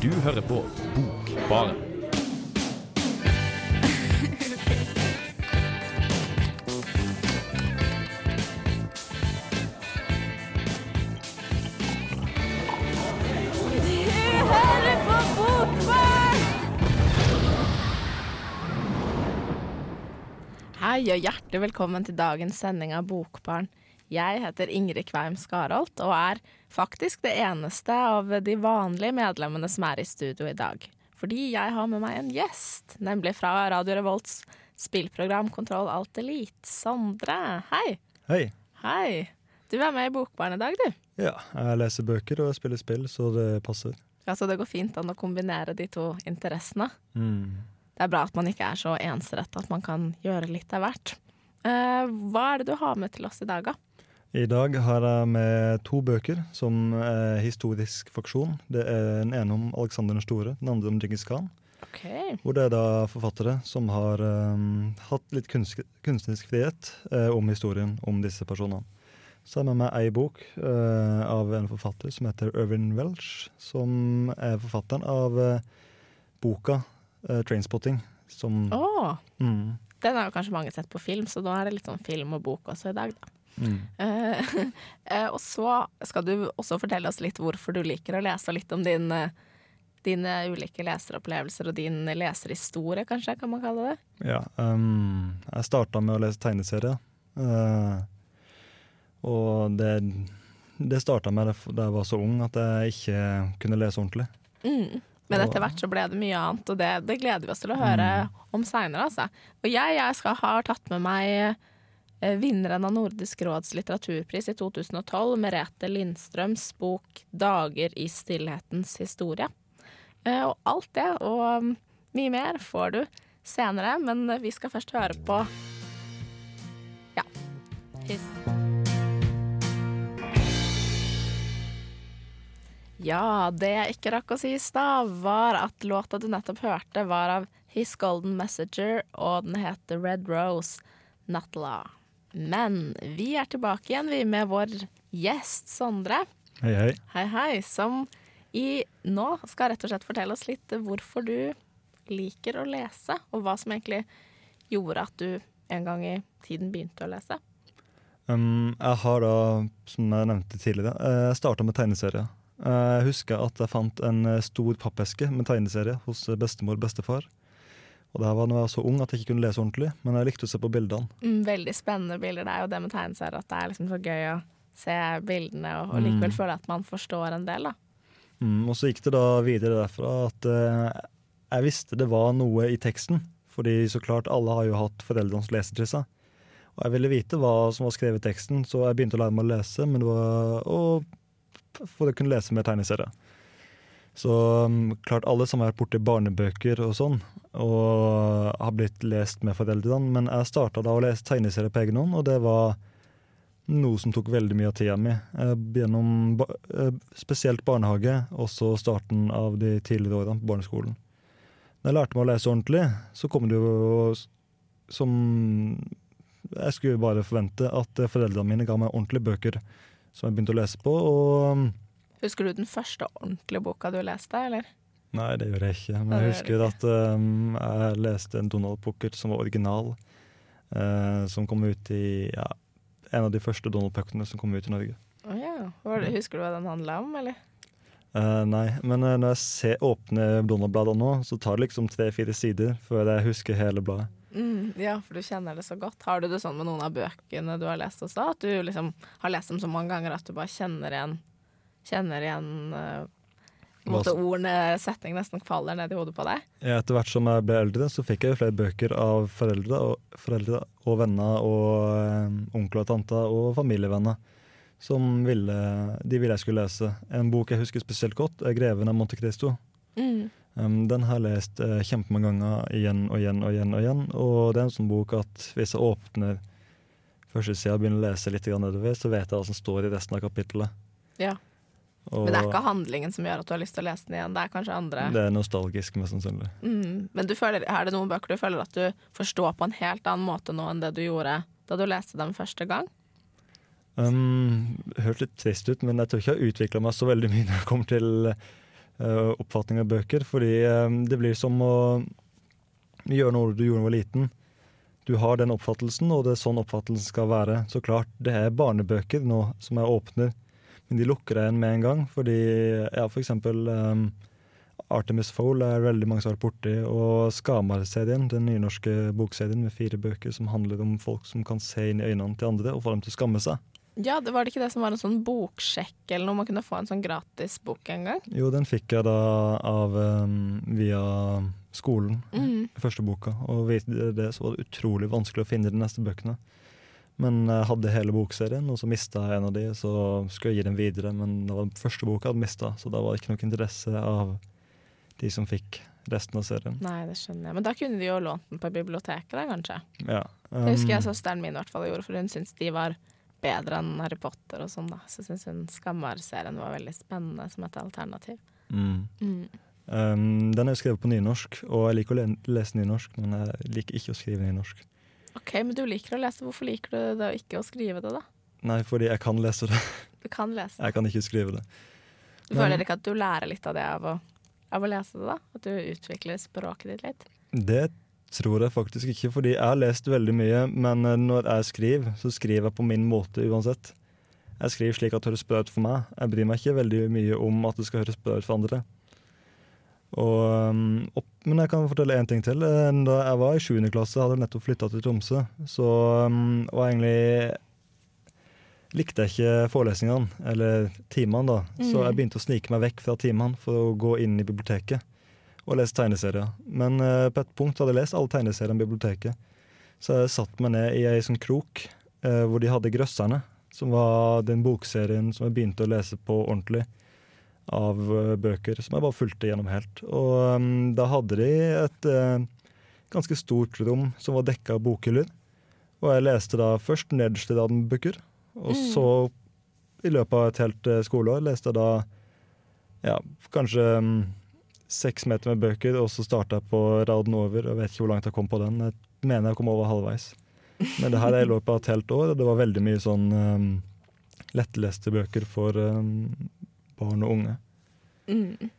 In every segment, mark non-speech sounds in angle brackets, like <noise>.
Du hører på Bokbaren. Hei og hjertelig velkommen til dagens sending av Bokbarn. Jeg heter Ingrid Kveim Skarholt og er faktisk det eneste av de vanlige medlemmene som er i studio i dag. Fordi jeg har med meg en gjest, nemlig fra Radio Revolts spillprogram Kontroll Alt Elite. Sondre, hei. Hei. Hei. Du er med i Bokbarn i dag, du. Ja, jeg leser bøker og jeg spiller spill, så det passer. Ja, Så det går fint an å kombinere de to interessene. Mm. Det er bra at man ikke er så ensrett at man kan gjøre litt av hvert. Uh, hva er det du har med til oss i dag, da? I dag har jeg med to bøker som er historisk faksjon. Det er den ene om Alexander den store, den andre om Djingis Khan. Okay. Hvor det er da forfattere som har um, hatt litt kunst, kunstnerisk frihet uh, om historien om disse personene. Så har jeg med meg ei bok uh, av en forfatter som heter Irvin Welsh, som er forfatteren av uh, boka 'Trainspotting'. Som oh, mm, den har jo kanskje mange sett på film, så da er det litt sånn film og bok også i dag, da. Mm. <laughs> Og så skal du også fortelle oss litt hvorfor du liker å lese, og litt om din, eh, dine ulike leseropplevelser og din leserhistorie, kanskje, kan man kalle det. Ja, um, jeg starta med å lese tegneserier. Uh, og det, det starta med da jeg var så ung at jeg ikke kunne lese ordentlig. Mm. Men etter hvert så ble det mye annet, og det, det gleder vi oss til å høre om seinere. Altså. Og jeg, jeg skal ha tatt med meg vinneren av Nordisk råds litteraturpris i 2012, Merete Lindstrøms bok 'Dager i stillhetens historie'. Eh, og alt det og mm, mye mer får du senere, men vi skal først høre på Ja. His. Ja, det jeg ikke rakk å si i stad, var at låta du nettopp hørte, var av His Golden Messenger, og den heter Red Rose Natla. Men vi er tilbake igjen, vi, med vår gjest Sondre. Hei, hei. Hei, hei. Som i nå skal rett og slett fortelle oss litt hvorfor du liker å lese, og hva som egentlig gjorde at du en gang i tiden begynte å lese. Um, jeg har da, som jeg nevnte tidligere, jeg starta med tegneserier. Eh, Jeg husker at jeg fant en eh, stor pappeske med tegneserier hos eh, bestemor og bestefar. Og det her var da jeg var så ung at jeg ikke kunne lese ordentlig, men jeg likte å se på bildene. Mm, veldig spennende bilder. Det er jo det med tegneserier at det er liksom så gøy å se bildene og, og likevel Mm. føle at man forstår en del, da. Mm, og så gikk det da videre derfra at eh, jeg visste det var noe i teksten. Fordi så klart alle har jo hatt foreldrenes seg. Og jeg ville vite hva som var skrevet i teksten, så jeg begynte å lære meg å lese. Men det var å, for å kunne lese med tegneserier. Så um, klart alle som har vært borti barnebøker og sånn, og har blitt lest med foreldrene. Men jeg starta da å lese tegneserier på egen hånd, og det var noe som tok veldig mye av tida mi. eh, Gjennom eh, spesielt barnehage, og så starten av de tidligere årene på barneskolen. Når jeg lærte meg å lese ordentlig, så kom det jo som Jeg skulle bare forvente at foreldrene mine ga meg ordentlige bøker som jeg begynte å lese på. Og um, Husker du den første ordentlige boka du leste, eller? Nei, det gjør jeg ikke. Men jeg husker at um, jeg leste en Donald Puckert som var original. Uh, som kom ut i ja, en av de første Donald Puckene som kom ut i Norge. Oh, ja. Det, husker du hva den handla om, eller? Uh, nei, men uh, når jeg ser, åpner Donald-bladet nå, så tar det liksom tre-fire sider før jeg husker hele bladet. Mm, ja, for du kjenner det så godt. Har du det sånn med noen av bøkene du har lest også? At du liksom har lest dem så mange ganger at du bare kjenner igjen Kjenner igjen eh, måte ordene, setning nesten faller ned i hodet på deg? Ja, Etter hvert som jeg ble eldre, så fikk jeg flere bøker av foreldre og, foreldre og venner og eh, onkler og tanter og familievenner som ville, de ville jeg skulle lese. En bok jeg husker spesielt godt, er 'Greven av Monte Cristo'. Mm. Um, den har jeg lest uh, kjempemange ganger igjen og igjen og igjen. Og igjen Og det er en sånn bok at hvis jeg åpner førstesida og begynner å lese litt nedover, så vet jeg hva som står i resten av kapittelet. Ja. Og Men det er ikke handlingen som gjør at du har lyst til å lese den igjen, det er kanskje andre det er nostalgisk, mest sannsynlig. mm. Men du føler, er det noen bøker du føler at du forstår på en helt annen måte nå enn det du gjorde da du leste dem første gang? Um, Hørtes litt trist ut, men jeg tror ikke jeg har utvikla meg så veldig mye når det kommer til uh, oppfatning av bøker. Fordi um, det blir som å gjøre noe du gjorde da du var liten. Du har den oppfattelsen, og det er sånn oppfattelsen skal være. Så klart, det er barnebøker nå som jeg åpner, men de lukker det igjen med en gang. Fordi ja, for eksempel um, Artemis Fowl er veldig mange som har vært borti, og Skamar-serien, den nynorske bokserien med fire bøker som handler om folk som kan se inn i øynene til andre og få dem til å skamme seg. Ja, det Var det ikke det som var en sånn boksjekk eller noe? Man kunne få en sånn gratis bok en gang? Jo, den fikk jeg da av um, via skolen, Mm. første boka. Og ved det så var det utrolig vanskelig å finne de neste bøkene. Men jeg hadde hele bokserien, og så mista jeg en av de, så skulle jeg gi den videre. Men det var den første boka jeg hadde mista, så da var det ikke noe interesse av de som fikk resten av serien. Nei, det skjønner jeg. Men da kunne de jo lånt den på biblioteket, da, kanskje. Ja. Det husker jeg um, søsteren min i hvert fall gjorde, for hun syntes de var bedre enn Harry Potter og sånn, da. Så syns hun skammer-serien var veldig spennende som et alternativ. mm. Mm. Um, den er jo skrevet på nynorsk, og jeg liker å le lese nynorsk, men jeg liker ikke å skrive nynorsk. OK, men du liker å lese. Hvorfor liker du det og ikke å skrive det, da? Nei, fordi jeg kan lese det. Du kan lese. det. Jeg kan ikke skrive det. Du føler ikke at du lærer litt av det av å, av å lese det, da? At du utvikler språket ditt litt? Det tror jeg faktisk ikke, fordi jeg har lest veldig mye, men eh, når jeg skriver, så skriver jeg på min måte uansett. Jeg skriver slik at det høres bra ut for meg. Jeg bryr meg ikke veldig mye om at det skal høres bra ut for andre. Og, um, men jeg kan fortelle én ting til. Eh, Da jeg var i 7. klasse, hadde jeg nettopp flytta til Tromsø, så um, var egentlig likte jeg ikke forelesningene, eller timene, da. Så Mm. jeg begynte å snike meg vekk fra timene for å gå inn i biblioteket og lese tegneserier. Men uh, på et punkt hadde jeg lest alle tegneseriene i biblioteket. Så jeg satte meg ned i ei sånn krok uh, hvor de hadde Grøsserne, som var den bokserien som jeg begynte å lese på ordentlig av eh, bøker, som jeg bare fulgte gjennom helt. Og um, da hadde de et uh, ganske stort rom som var dekka av bokhyller. Og jeg leste da først nederst i den bøker, og Mm. så i løpet av et helt uh, skoleår leste jeg da ja, kanskje um, seks meter med bøker, og så starta jeg på raden over. og vet ikke hvor langt jeg kom på den. Jeg mener jeg kom over halvveis. Men det her er i løpet av et helt år, og det var veldig mye sånn um, lettleste bøker for um, barn og unge. Mm.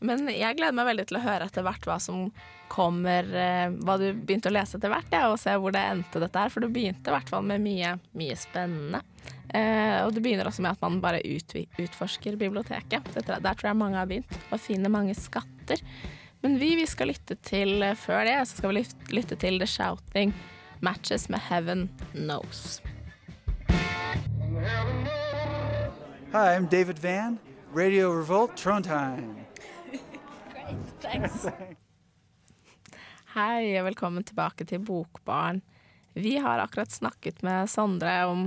Men jeg gleder meg veldig til å høre etter hvert hva som kommer, eh, hva du begynte å lese etter hvert, ja, og se hvor det endte dette her. For du begynte i hvert fall med mye, mye spennende. Eh, og det begynner også med at man bare utforsker biblioteket. Dette, der tror jeg mange har begynt, og finner mange skatter. Men vi, vi skal lytte til, eh, før det, så skal vi lytte til The Shouting Matches med Heaven Knows. Hi, I'm David Van, Radio Revolt, Trondheim. <laughs> Hei, og velkommen tilbake til Bokbarn. Vi har akkurat snakket med Sondre om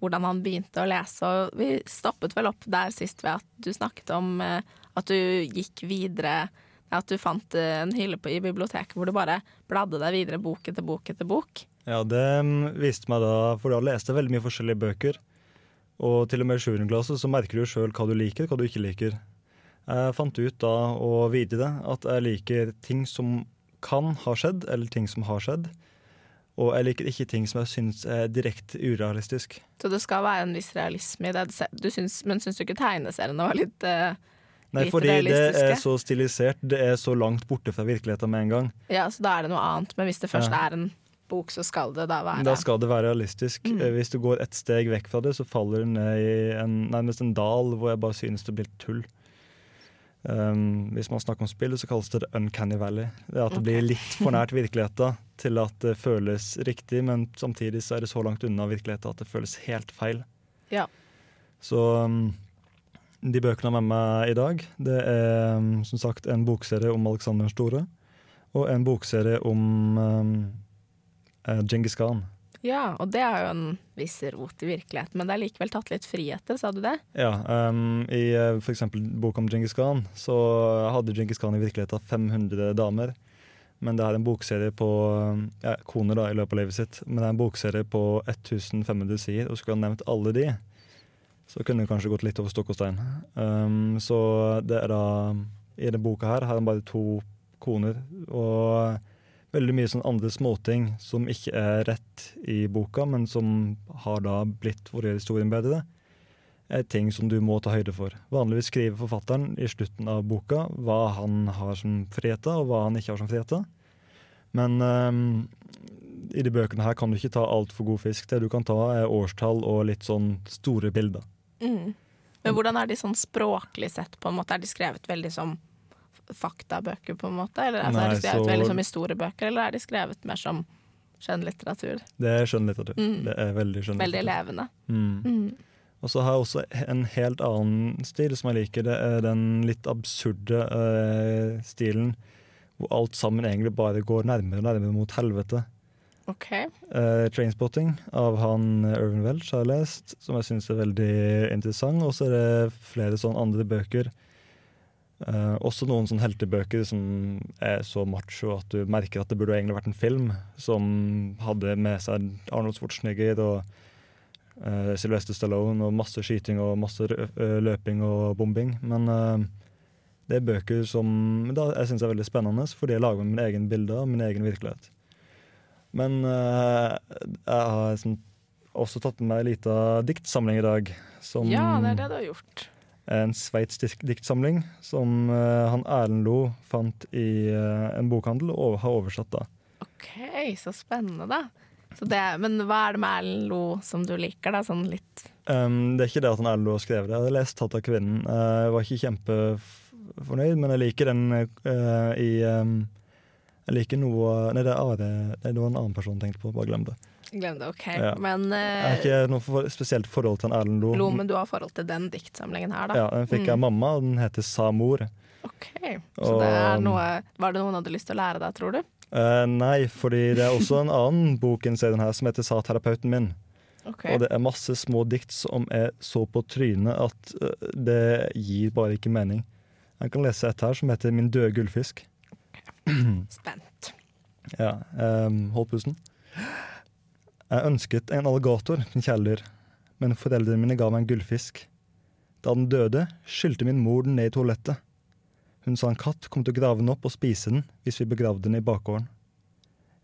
hvordan han begynte å lese, og vi stoppet vel opp der sist ved at du snakket om eh, at du gikk videre, at du fant eh, en hylle på, i biblioteket hvor du bare bladde deg videre bok etter bok etter bok. Ja, det mm, viste meg da, for da leste jeg veldig mye forskjellige bøker. Og til og med i 7. klasse så merker du sjøl hva du liker, hva du ikke liker. Jeg fant ut da, og det, at jeg liker ting som kan ha skjedd, eller ting som har skjedd. Og jeg liker ikke ting som jeg syns er direkte urealistisk. Så det skal være en viss realisme i det. Du syns, men syns du ikke tegneseriene var litt uh, Nei, Litt fordi det er så stilisert, det er så langt borte fra virkeligheten med en gang. Ja, så da er det noe annet. Men hvis det først Ja. er en bok, så skal det da være Da skal det være realistisk. Mm. Eh, Hvis du går et steg vekk fra det, så faller du ned i en, nærmest en dal hvor jeg bare synes det blir tull. Um, hvis man snakker om spillet, så kalles det the uncanny valley. Det er At det blir litt for nært <laughs> virkeligheten til at det føles riktig, men samtidig så er det så langt unna virkeligheten at det føles helt feil. Ja. Så um, de bøkene jeg har med meg i dag, det er um, som sagt en bokserie om Alexander den store, og en bokserie om um, eh, Genghis Khan. Ja, og det er jo en viss rot i virkeligheten, men det er likevel tatt litt friheter, sa du det? Ja, um, I uh, f.eks. boka om Genghis Khan så hadde Genghis Khan i virkeligheten 500 damer. Men det er en bokserie på ja, koner da, i løpet av livet sitt. Men det er en bokserie på 1500 sider, og skulle ha nevnt alle de, så kunne det kanskje gått litt over stokk og stein. Um, så det er da I denne boka her har han bare to koner, og veldig mye sånn andre småting som ikke er rett i boka, men som har da blitt for historien bedre, er ting som du må ta høyde for. Vanligvis skriver forfatteren i slutten av boka hva han har som friheter, og hva han ikke har som friheter. Men um, i de bøkene her kan du ikke ta altfor god fisk. Det du kan ta, er årstall og litt sånn store bilder. Mm. Men hvordan er de sånn språklig sett, på en måte? Er de skrevet veldig som faktabøker, på en måte? Eller altså, er de skrevet så- veldig som historiebøker, eller er de skrevet mer som skjønnlitteratur? Det er skjønnlitteratur. Mm. Det er veldig skjønnlitteratur. Veldig levende. Mm. Mm. Og så har jeg også en helt annen stil som jeg liker. Det er den litt absurde uh, stilen hvor alt sammen egentlig bare går nærmere og nærmere mot helvete. OK. Uh, 'Trainspotting' av han Irvin Welch har jeg lest, som jeg syns er veldig interessant. Og så er det flere sånn andre bøker. Eh, også noen sånne heltebøker som er så macho at du merker at det burde egentlig vært en film, som hadde med seg Arnold Schwarzenegger og uh, Sylvester Stallone og masse skyting og masse eh, løping og bombing. Men uh, det er bøker som da, jeg syns er veldig spennende, fordi jeg lager min egen bilde av min egen virkelighet. Men uh, jeg har sånn, også tatt med meg ei lita diktsamling i dag. Som Ja, det er det du har gjort. En sveitsk diktsamling som eh, han Erlend Lo fant i eh, en bokhandel og har oversatt. da. OK, så spennende, da. Så det, men hva er det med Erlend Lo som du liker, da? Sånn litt Um, det er ikke det at han Erlend Lo har skrevet det. Jeg hadde lest 'Tatt av kvinnen'. Eh, jeg var ikke kjempefornøyd, men jeg liker den uh, i um, Jeg liker noe Nei, det er det, det var en annen person jeg tenkte på. Bare glem det. Glem det, OK. Ja. Men Jeg har eh, ikke noe for, spesielt forhold til en Erlend Lo. Lo, men du har forhold til den diktsamlingen her, da? Ja, Den fikk jeg av Mm. mamma, og den heter 'Samor'. OK. Så det er noe Var det noe hun hadde lyst til å lære deg, tror du? Uh, nei, fordi det er også en annen bok i den her som heter 'Sa terapeuten min'. Okay. Og det er masse små dikt som er så på trynet at uh, det gir bare ikke mening. Jeg kan lese et her som heter 'Min døde gullfisk'. <clears throat> Spent. Ja, Um, Hold pusten. Jeg ønsket en alligator min kjæledyr, men foreldrene mine ga meg en gullfisk. Da den døde, skylte min mor den ned i toalettet. Hun sa en katt kom til å grave den opp og spise den hvis vi begravde den i bakgården.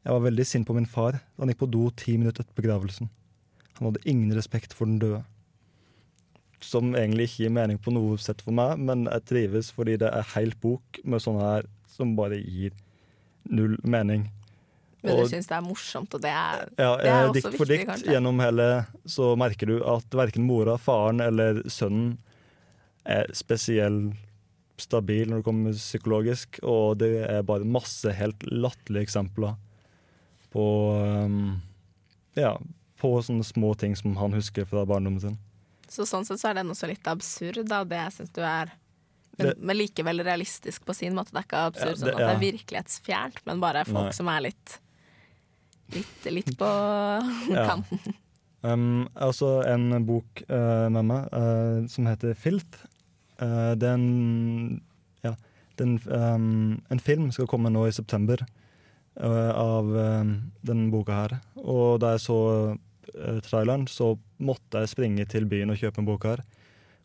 Jeg var veldig sint på min far da han gikk på do ti minutter etter begravelsen. Han hadde ingen respekt for den døde. Som egentlig ikke gir mening på noe sett for meg, men jeg trives fordi det er helt bok med sånne her som bare gir null mening. Men Og- du syns det er morsomt, og det er Ja, Det er også dikt for dikt kanskje. gjennom hele så merker du at verken mora, faren eller sønnen er spesiell stabil når det kommer psykologisk, og det er bare masse helt latterlige eksempler på um, ja, på sånne små ting som han husker fra barndommen sin. Så sånn sett så er den også litt absurd, da. Det syns du er men, Det- men likevel realistisk på sin måte. Det er ikke absurd Ja, sånn at at det er ja. virkelighetsfjernt, men bare folk Nei. som er litt Litt, litt på <laughs> Ja. kanten. Um, jeg har også en bok uh, med meg uh, som heter Filth. Uh, det er en, ja, det er en, um, en film skal komme nå i september uh, av um, den boka her. Og da jeg så uh, traileren, så måtte jeg springe til byen og kjøpe en bok her.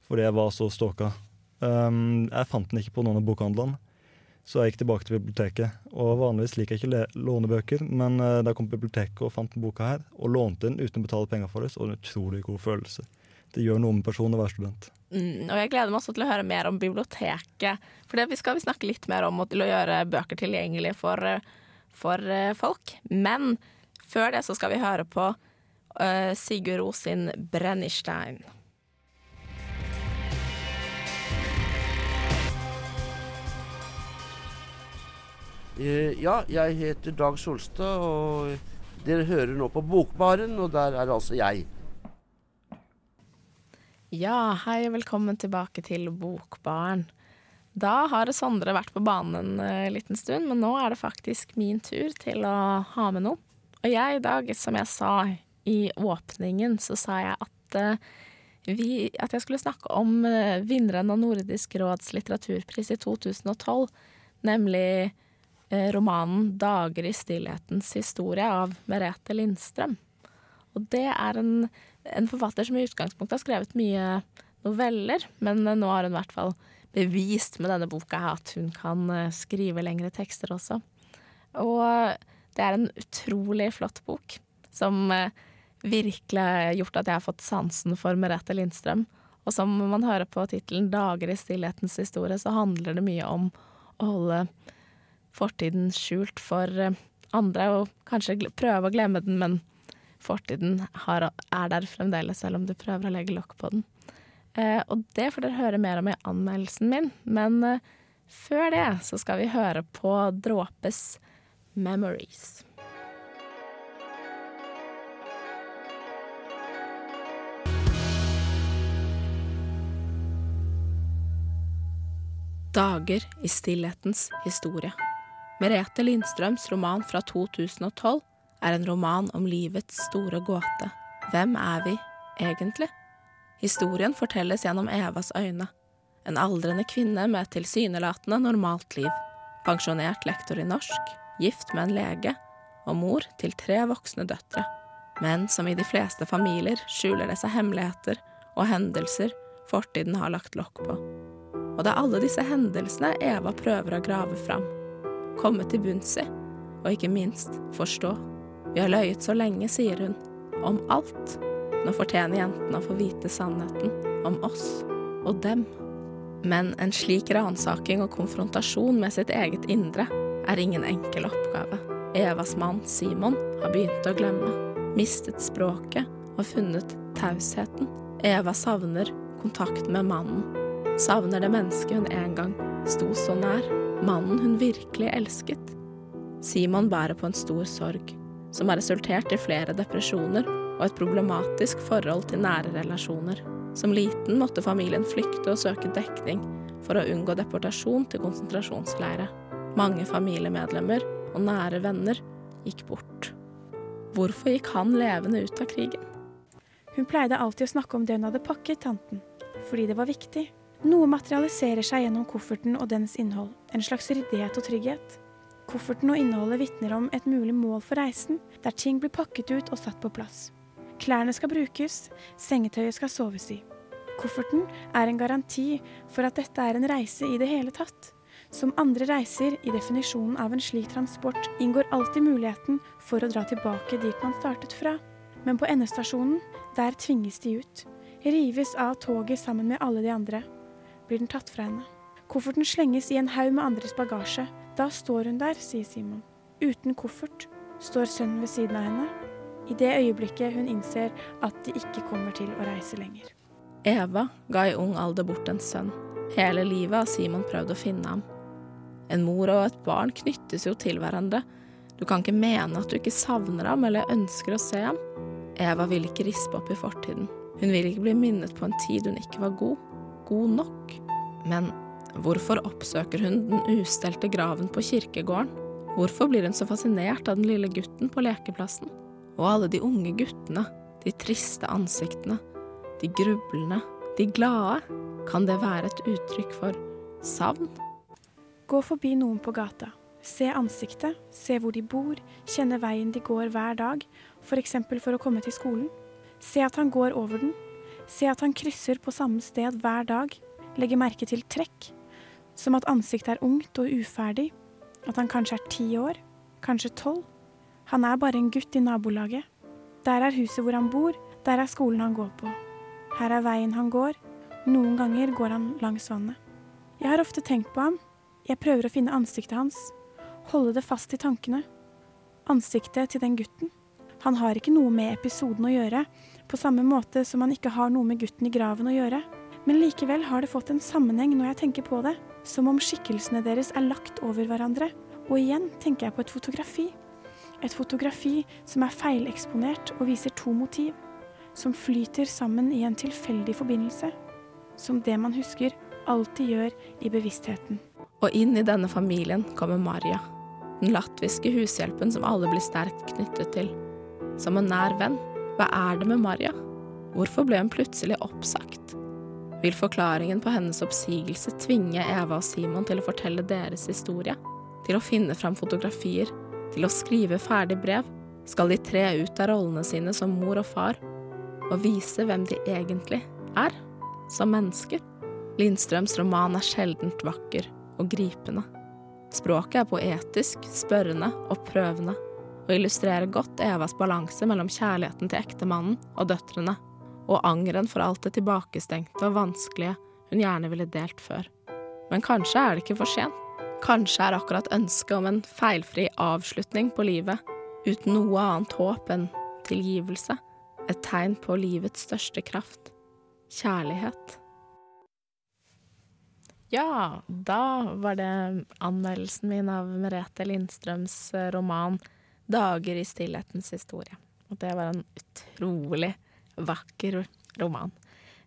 Fordi jeg var så stalka. Um, jeg fant den ikke på noen av bokhandlene. Så jeg gikk tilbake til biblioteket. Og vanligvis liker jeg ikke le låne bøker, men uh, da kom biblioteket og fant den boka her, og lånte den uten å betale penger for det, så det en utrolig god følelse. Det gjør noe med personen å være student. Mm, og jeg gleder meg også til å høre mer om biblioteket. For det skal vi snakke litt mer om og til å gjøre bøker tilgjengelige for, eh, for eh, folk. Men før det så skal vi høre på uh, Sigurd Ros sin 'Brennistein'. Ja, jeg heter Dag Solstad, og dere hører nå på Bokbaren, og der er altså jeg. Ja, hei og velkommen tilbake til Bokbaren. Da har Sondre vært på banen en eh, liten stund, men nå er det faktisk min tur til å ha med noe. Og jeg i dag, som jeg sa i åpningen, så sa jeg at, eh, vi, at jeg skulle snakke om eh, vinneren av Nordisk råds litteraturpris i 2012, nemlig eh, romanen 'Dager i stillhetens historie' av Merete Lindstrøm. Og det er en, en forfatter som i utgangspunktet har skrevet mye noveller, men eh, nå har hun i hvert fall bevist med denne boka at hun kan eh, skrive lengre tekster også. Og det er en utrolig flott bok, som eh, virkelig har gjort at jeg har fått sansen for Merete Lindstrøm. Og som man hører på tittelen 'Dager i stillhetens historie', så handler det mye om å holde fortiden skjult for eh, andre, og kanskje prøve å glemme den, men fortiden har, er der fremdeles, selv om du prøver å legge lokk på den. Eh, og det får dere høre mer om i anmeldelsen min, men eh, før det så skal vi høre på Dråpes 'Memories'. Dager i stillhetens historie. Merete Lindstrøms roman fra 2012 er en roman om livets store gåte. Hvem er vi egentlig? Historien fortelles gjennom Evas øyne. En aldrende kvinne med et tilsynelatende normalt liv. Pensjonert lektor i norsk, gift med en lege og mor til tre voksne døtre. Men som i de fleste familier skjuler det seg hemmeligheter og hendelser fortiden har lagt lokk på. Og det er alle disse hendelsene Eva prøver å grave fram. Komme til bunns i, og ikke minst forstå. Vi har løyet så lenge, sier hun. Om alt. Nå fortjener jentene å få vite sannheten. Om oss. Og dem. Men en slik ransaking og konfrontasjon med sitt eget indre er ingen enkel oppgave. Evas mann Simon har begynt å glemme. Mistet språket og funnet tausheten. Eva savner kontakten med mannen. Savner det mennesket hun en gang sto så nær. Mannen hun virkelig elsket. Simon bærer på en stor sorg, som har resultert i flere depresjoner og et problematisk forhold til nære relasjoner. Som liten måtte familien flykte og søke dekning for å unngå deportasjon til konsentrasjonsleire. Mange familiemedlemmer og nære venner gikk bort. Hvorfor gikk han levende ut av krigen? Hun pleide alltid å snakke om det hun hadde pakket, tanten, fordi det var viktig. Noe materialiserer seg gjennom kofferten og dens innhold, en slags ryddighet og trygghet. Kofferten og innholdet vitner om et mulig mål for reisen, der ting blir pakket ut og satt på plass. Klærne skal brukes, sengetøyet skal soves i. Kofferten er en garanti for at dette er en reise i det hele tatt. Som andre reiser i definisjonen av en slik transport inngår alltid muligheten for å dra tilbake dit man startet fra. Men på endestasjonen, der tvinges de ut. Rives av toget sammen med alle de andre. Blir den tatt fra henne. Kofferten slenges i en haug med andres bagasje. Da står hun der, sier Simon. Uten koffert står sønnen ved siden av henne. I det øyeblikket hun innser at de ikke kommer til å reise lenger. Eva ga i ung alder bort en sønn. Hele livet har Simon prøvd å finne ham. En mor og et barn knyttes jo til hverandre. Du kan ikke mene at du ikke savner ham eller ønsker å se ham. Eva vil ikke rispe opp i fortiden. Hun vil ikke bli minnet på en tid hun ikke var god. God nok. Men hvorfor oppsøker hun den ustelte graven på kirkegården? Hvorfor blir hun så fascinert av den lille gutten på lekeplassen? Og alle de unge guttene, de triste ansiktene, de grublende, de glade. Kan det være et uttrykk for savn? Gå forbi noen på gata. Se ansiktet, se hvor de bor, kjenne veien de går hver dag, f.eks. For, for å komme til skolen. Se at han går over den. Se at han krysser på samme sted hver dag. Legge merke til trekk. Som at ansiktet er ungt og uferdig. At han kanskje er ti år. Kanskje tolv. Han er bare en gutt i nabolaget. Der er huset hvor han bor, der er skolen han går på. Her er veien han går. Noen ganger går han langs vannet. Jeg har ofte tenkt på ham. Jeg prøver å finne ansiktet hans. Holde det fast i tankene. Ansiktet til den gutten. Han har ikke noe med episoden å gjøre, på samme måte som han ikke har noe med gutten i graven å gjøre. Men likevel har det fått en sammenheng når jeg tenker på det, som om skikkelsene deres er lagt over hverandre. Og igjen tenker jeg på et fotografi. Et fotografi som er feileksponert og viser to motiv, som flyter sammen i en tilfeldig forbindelse. Som det man husker, alltid gjør i bevisstheten. Og inn i denne familien kommer Maria. den latviske hushjelpen som alle blir sterkt knyttet til. Som en nær venn. Hva er det med Maria? Hvorfor ble hun plutselig oppsagt? Vil forklaringen på hennes oppsigelse tvinge Eva og Simon til å fortelle deres historie? Til å finne fram fotografier? Til å skrive ferdig brev? Skal de tre ut av rollene sine som mor og far? Og vise hvem de egentlig er? Som mennesker? Lindstrøms roman er sjeldent vakker og gripende. Språket er poetisk, spørrende og prøvende, og illustrerer godt Evas balanse mellom kjærligheten til ektemannen og døtrene, og angeren for alt det tilbakestengte og vanskelige hun gjerne ville delt før. Men kanskje er det ikke for sent. Kanskje er akkurat ønsket om en feilfri avslutning på livet, uten noe annet håp enn tilgivelse, et tegn på livets største kraft kjærlighet. Ja, da var det anmeldelsen min av Merete Lindstrøms roman 'Dager i stillhetens historie'. Og det var en utrolig vakker roman.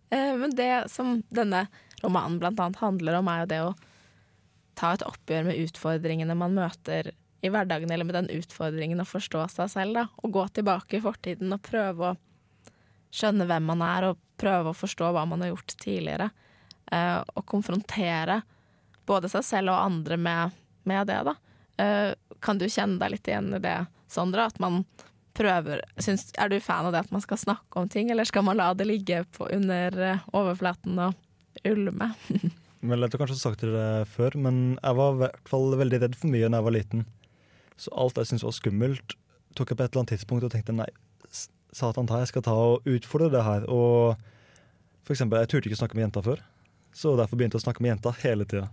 Eh, men det som denne romanen annet handler om, er jo det å ta et oppgjør med utfordringene man møter i hverdagen, eller med den utfordringen å forstå seg selv, da. Og gå tilbake i fortiden og prøve å skjønne hvem man er, og prøve å forstå hva man har gjort tidligere. Eh, og konfrontere både seg selv og andre med, med det, da. Eh, kan du kjenne deg litt igjen i det, Sondre? At man prøver syns, Er du fan av det at man skal snakke om ting, eller skal man la det ligge under eh, overflaten og ulme? <laughs> Vel, jeg har kanskje sagt det før, men jeg var i hvert fall veldig redd for mye da jeg var liten. Så alt jeg syntes var skummelt, tok jeg på et eller annet tidspunkt og tenkte nei, satan ta, jeg skal ta og utfordre det her. Og for eksempel, jeg turte ikke snakke med jenta før, så derfor begynte jeg å snakke med jenta hele tida.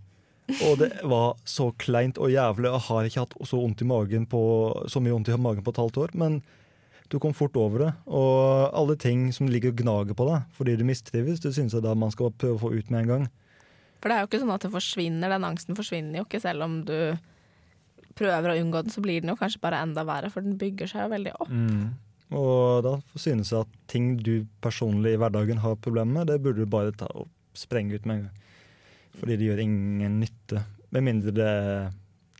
Og det var så kleint og jævlig. Jeg har ikke hatt så, vondt i magen på, så mye vondt i magen på et halvt år, men du kom fort over det. Og alle ting som ligger og gnager på deg fordi du mistrives, det synes jeg da man skal prøve å få ut med en gang. For det er jo ikke sånn at det forsvinner, den angsten forsvinner jo ikke selv om du prøver å unngå den, så blir den jo kanskje bare enda verre, for den bygger seg jo veldig opp. Mm. Og da synes jeg at ting du personlig i hverdagen har problemer med, det burde du bare ta og sprenge ut med en gang. Fordi det gjør ingen nytte. Med mindre det er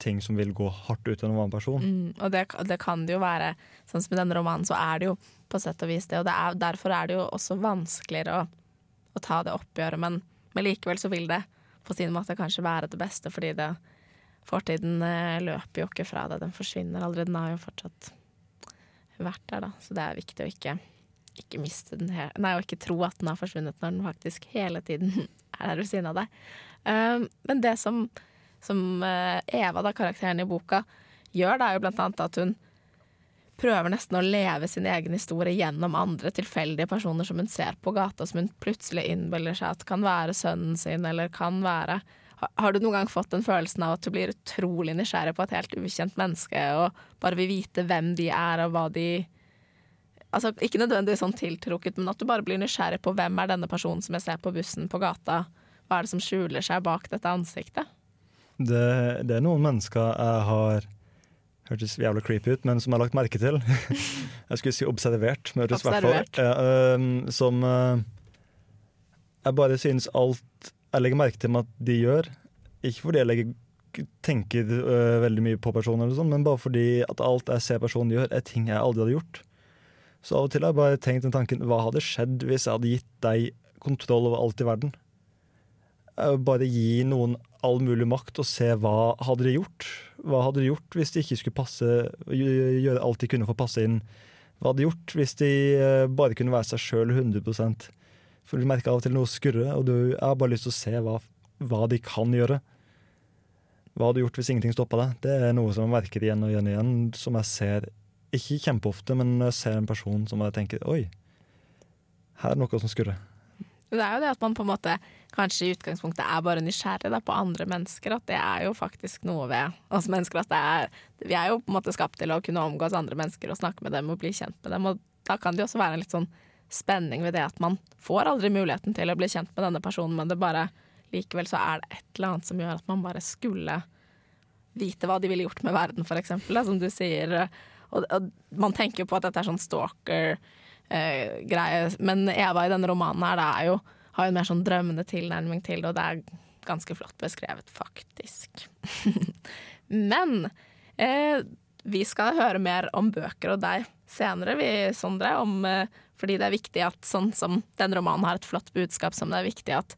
ting som vil gå hardt ut av en annen person. Mm, og det, det, kan det jo være. Sånn som i denne romanen, så er det jo på sett og vis det. Og det er, derfor er det jo også vanskeligere å, å ta det oppgjøret. Men, men, likevel så vil det på sin måte kanskje være det beste, fordi det, fortiden eh, løper jo ikke fra deg. Den forsvinner aldri. Den har jo fortsatt vært der, da. Så det er viktig å ikke, ikke miste den her Nei, og ikke tro at den har forsvunnet når den faktisk hele tiden <laughs> er der ved siden av deg. Um, men det som, som uh, Eva, da, karakteren i boka, gjør, da, er jo blant annet at hun prøver nesten å leve sin egen historie gjennom andre tilfeldige personer som hun ser på gata, som hun plutselig innbiller seg at kan være sønnen sin, eller kan være har du noen gang fått den følelsen av at du blir utrolig nysgjerrig på et helt ukjent menneske, og bare vil vite hvem de er, og hva de Altså ikke nødvendigvis sånn tiltrukket, men at du bare blir nysgjerrig på hvem er denne personen som jeg ser på bussen på gata? Hva er det som skjuler seg bak dette ansiktet? Det, det er noen mennesker jeg har Hørtes jævla creepy ut, men som jeg har lagt merke til. <laughs> jeg skulle si observert, men hørtes hvert fall ja, uh, Som uh, Jeg bare synes alt jeg legger merke til med at de gjør. Ikke fordi jeg legger, tenker øh, veldig mye på personen, eller sånn, men bare fordi at alt jeg ser personen gjør, er ting jeg aldri hadde gjort. Så av og til har jeg bare tenkt den tanken hva hadde skjedd hvis jeg hadde gitt deg kontroll over alt i verden? Bare gi noen all mulig makt og se hva hadde de gjort? Hva hadde de gjort hvis de ikke skulle passe, gjøre alt de kunne for å passe inn? Hva hadde de gjort hvis de øh, bare kunne være seg sjøl 100% for du merker av og til noe skurre, og du har bare lyst til å se hva, hva de kan gjøre. Hva hadde du gjort hvis ingenting stoppa deg? Det er noe som jeg merker igjen og igjen og igjen, som jeg ser ikke kjempeofte, men når jeg ser en person som jeg tenker oi, her er noe som skurrer. Det er jo det at man på en måte kanskje i utgangspunktet er bare nysgjerrig da, på andre mennesker. At det er jo faktisk noe ved oss mennesker. At er, vi er jo på en måte skapt til å kunne omgås andre mennesker og snakke med dem og bli kjent med dem. Og da kan det jo også være en litt sånn spenning ved det at man får aldri muligheten til å bli kjent med denne personen, men det bare likevel så er det et eller annet som gjør at man bare skulle vite hva de ville gjort med verden, eksempel, som du sier. Og, og man tenker jo på at dette er sånn stalker-greie, eh, men Eva i denne romanen her, er jo, har jo en mer sånn drømmende tilnærming til det, og det er ganske flott beskrevet, faktisk. <laughs> men eh, vi skal høre mer om bøker og deg senere, vi, Sondre, om eh, fordi det er viktig at sånn som den romanen har et flott budskap som det er viktig at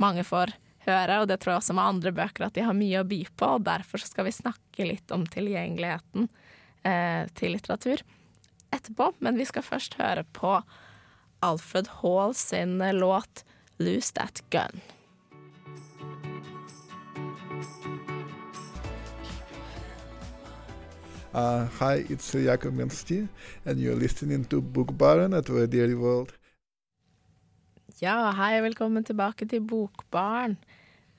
mange får høre, og det tror jeg også med andre bøker at de har mye å by på, og derfor skal vi snakke litt om tilgjengeligheten til litteratur etterpå. Men vi skal først høre på Alfred Hall sin låt 'Lose That Gun'. Uh, hi, it's Jakob Mensti, and you're listening to Bookbaren at Radio World. Ja, hei, velkommen tilbake til Bokbarn.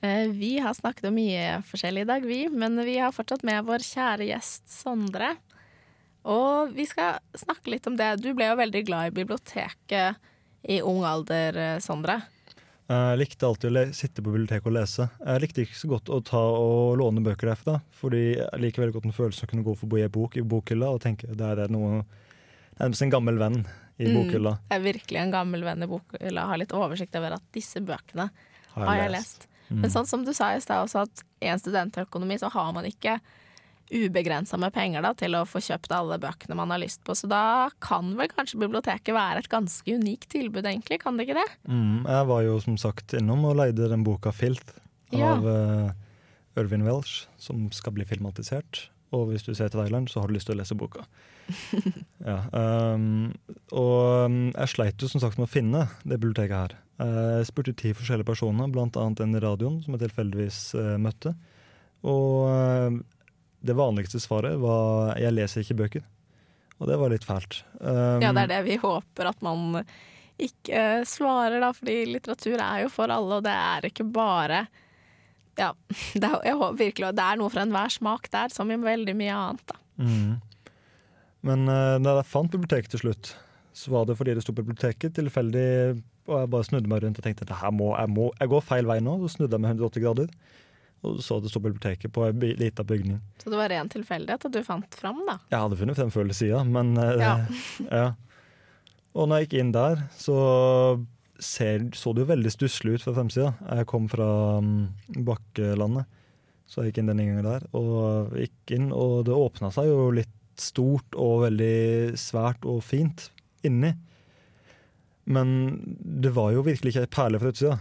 Uh, Vi har snakket om mye forskjellig i dag, vi, men vi har fortsatt med vår kjære gjest Sondre. Og vi skal snakke litt om det. Du ble jo veldig glad i biblioteket i ung alder, eh, Sondre. Jeg likte alltid å sitte på biblioteket og lese. Jeg likte ikke så godt å ta og låne bøker derfra, fordi jeg liker veldig godt den følelsen å kunne gå forbi en bok i bokhylla og tenke det er noe nærmest en gammel venn i Mm. bokhylla. Jeg er virkelig en gammel venn i bokhylla. Har litt oversikt over at disse bøkene har jeg lest. Mm. Men sånn som du sa i stad også, at i en studentøkonomi så har man ikke ubegrensa med penger da, til å få kjøpt alle bøkene man har lyst på. Så da kan vel kanskje biblioteket være et ganske unikt tilbud, egentlig. Kan det ikke det? Mm, jeg var jo som sagt innom og leide den boka 'Filth' Ja. av uh, Irvin Welsh, som skal bli filmatisert. Og hvis du ser til Thailand, så har du lyst til å lese boka. <laughs> ja, um, og um, jeg sleit jo som sagt med å finne det biblioteket her. Jeg spurte ti forskjellige personer, annet en i radioen som jeg tilfeldigvis uh, møtte. Og eh, det vanligste svaret var 'jeg leser ikke bøker'. Og det var litt fælt. Um, Ja, det er det vi håper at man ikke eh, svarer, da, fordi litteratur er jo for alle, og det er ikke bare ja, <laughs> det er, jeg håper virkelig det er noe for enhver smak der, som i veldig mye annet. da. Mm. Men uh, da jeg fant biblioteket til slutt, så var det fordi det sto på biblioteket tilfeldig, og jeg bare snudde meg rundt og tenkte at må, jeg, må, jeg går feil vei nå. Så snudde jeg meg 180 grader, og så det sto biblioteket på ei lita bygning. Så det var ren tilfeldighet at du fant fram, da. Jeg hadde funnet frem før siden, men uh, Ja. <laughs> ja. Og når jeg gikk inn der, så ser, så det jo veldig stusslig ut fra fremsida. Jeg kom fra um, Bakkelandet, så jeg gikk inn den inngangen der. Og gikk inn, og det åpna seg jo litt stort og veldig svært og fint inni. Men det var jo virkelig ikke ei perle fra utsida.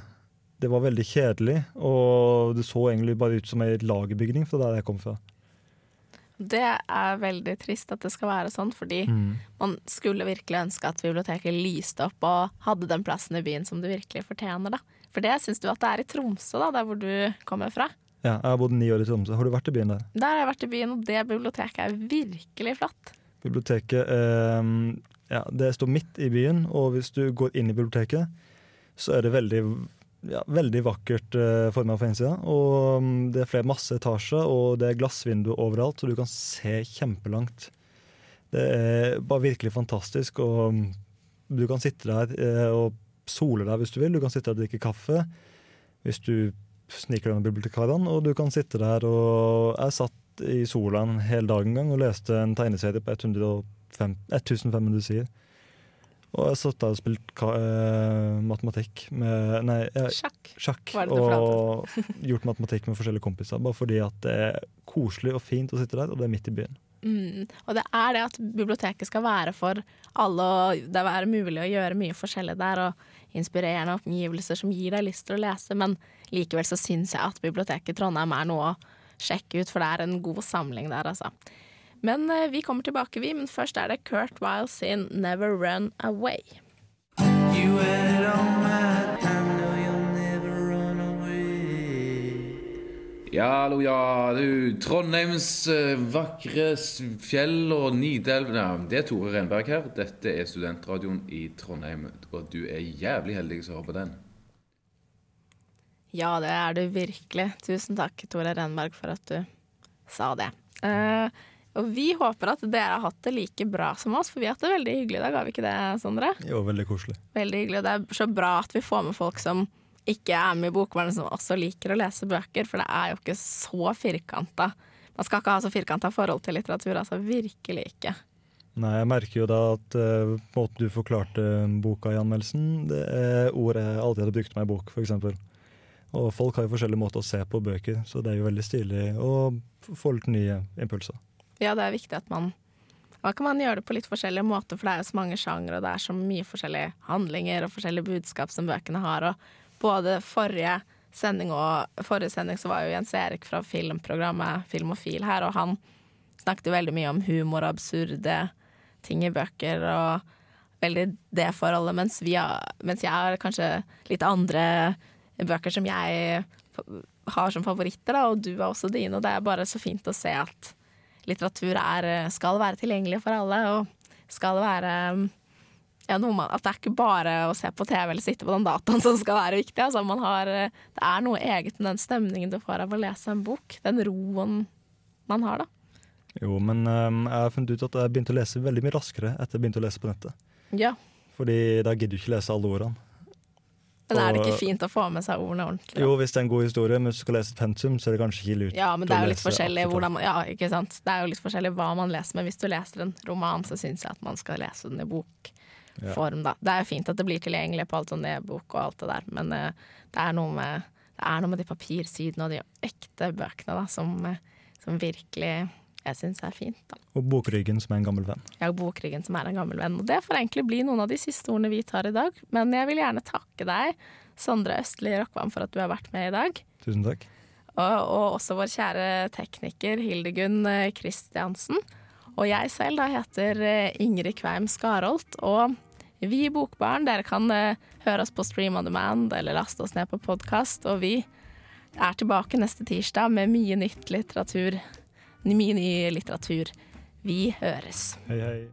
Det var veldig kjedelig, og det så egentlig bare ut som ei lagerbygning fra der jeg kom fra. Det er veldig trist at det skal være sånn, fordi Mm. man skulle virkelig ønske at biblioteket lyste opp og hadde den plassen i byen som det virkelig fortjener. da. For det syns du at det er i Tromsø, da, der hvor du kommer fra. Ja, jeg har bodd ni år i Tromsø. Har du vært i byen der? Der har jeg vært i byen, og det biblioteket er virkelig flott. Biblioteket eh, ja, det står midt i byen, og hvis du går inn i biblioteket, så er det veldig, ja, veldig vakkert uh, forma på innsida. Og um, det er flere masse etasjer, og det er glassvinduer overalt, så du kan se kjempelangt. Det er bare virkelig fantastisk, og um, du kan sitte der uh, og sole deg hvis du vil. Du kan sitte der og drikke kaffe hvis du sniker deg under bibliotekarene, og du kan sitte der og Jeg satt i sola en hel dag en gang og leste en tegneserie på 105, 1500 sider. Og jeg satt der og spilte eh, matematikk med Nei, eh, Sjakk. sjakk. Og gjort matematikk med forskjellige kompiser. Bare fordi at det er koselig og fint å sitte der, og det er midt i byen. Mm. Og det er det at biblioteket skal være for alle, og det er mulig å gjøre mye forskjellig der, og inspirerende oppgivelser som gir deg lyst til å lese, men likevel så syns jeg at biblioteket i Trondheim er noe å sjekke ut, for det er en god samling der, altså. Men eh, vi kommer tilbake, vi, men først er det Kurt Wiles sin 'Never Run Away'. You had it all night, I know you'll never run away. Ja, hallo, ja. Du, Trondheims eh, vakre fjell og Nidelv ja, Det er Tore Renberg her. Dette er studentradioen i Trondheim. Og du er jævlig heldig som hører på den. Ja, det er du virkelig. Tusen takk, Tore Renberg, for at du sa det. Eh, og vi håper at dere har hatt det like bra som oss, for vi har hatt det veldig hyggelig i dag, har vi ikke det, Sondre? Jo, veldig koselig. Veldig hyggelig. og Det er så bra at vi får med folk som ikke er med i Bokvernet, som også liker å lese bøker, for det er jo ikke så firkanta. Man skal ikke ha så firkanta forhold til litteratur, altså virkelig ikke. Nei, jeg merker jo da at uh, måten du forklarte boka i anmeldelsen, det er ord jeg aldri hadde brukt meg i bok, f.eks. Og folk har jo forskjellige måter å se på bøker, så det er jo veldig stilig å få litt nye impulser. Ja, det er viktig at man Da kan man gjøre det på litt forskjellige måter, for det er jo så mange sjangre, og det er så mye forskjellige handlinger og forskjellige budskap som bøkene har. Og både forrige sending og forrige sending så var jo Jens Erik fra filmprogrammet Filmofil her, og han snakket jo veldig mye om humor og absurde ting i bøker, og veldig det forholdet, mens, vi har, mens jeg har kanskje litt andre bøker som jeg har som favoritter, da, og du har også dine, og det er bare så fint å se at litteratur er, skal være tilgjengelig for alle, og skal være ja, noe man, at det er ikke bare å se på TV eller sitte på den dataen <laughs> som skal være viktig. Altså, man har, eh, det er noe eget med den stemningen du får av å lese en bok. Den roen man har, da. Jo, men um, jeg har funnet ut at jeg begynte å lese veldig mye raskere etter jeg begynte å lese på nettet. Ja. Fordi da gidder du ikke lese alle ordene. Men er det ikke fint å få med seg ordene ordentlig? da? Jo, hvis det er en god historie, men hvis du skal lese et pensum, så er det kanskje ikke lurt. Ja, men det er jo litt forskjellig man, ja? Det er jo litt forskjellig hva man leser, men hvis du leser en roman, så syns jeg at man skal lese den i bokform, da. Det er jo fint at det blir tilgjengelig på alt sånn e-bok og alt det der, men uh, det, er med, det er noe med de papirsidene og de ekte bøkene da, som, eh, som virkelig jeg syns er fint. da. Og Bokryggen, som er en gammel venn. Ja, Bokryggen som er en gammel venn. Og det får egentlig bli noen av de siste ordene vi tar i dag. Men jeg vil gjerne takke deg, Sondre Østli Rokkvam, for at du har vært med i dag. Tusen takk. Og, og også vår kjære tekniker Hildegunn eh, Kristiansen. Og jeg selv da heter eh, Ingrid Kveim Skarholt. Og vi i Bokbarn, dere kan eh, høre oss på Stream on Demand eller laste oss ned på podkast. Og vi er tilbake neste tirsdag med mye nytt litteratur. Mye ny litteratur. Vi høres. Hei, hei.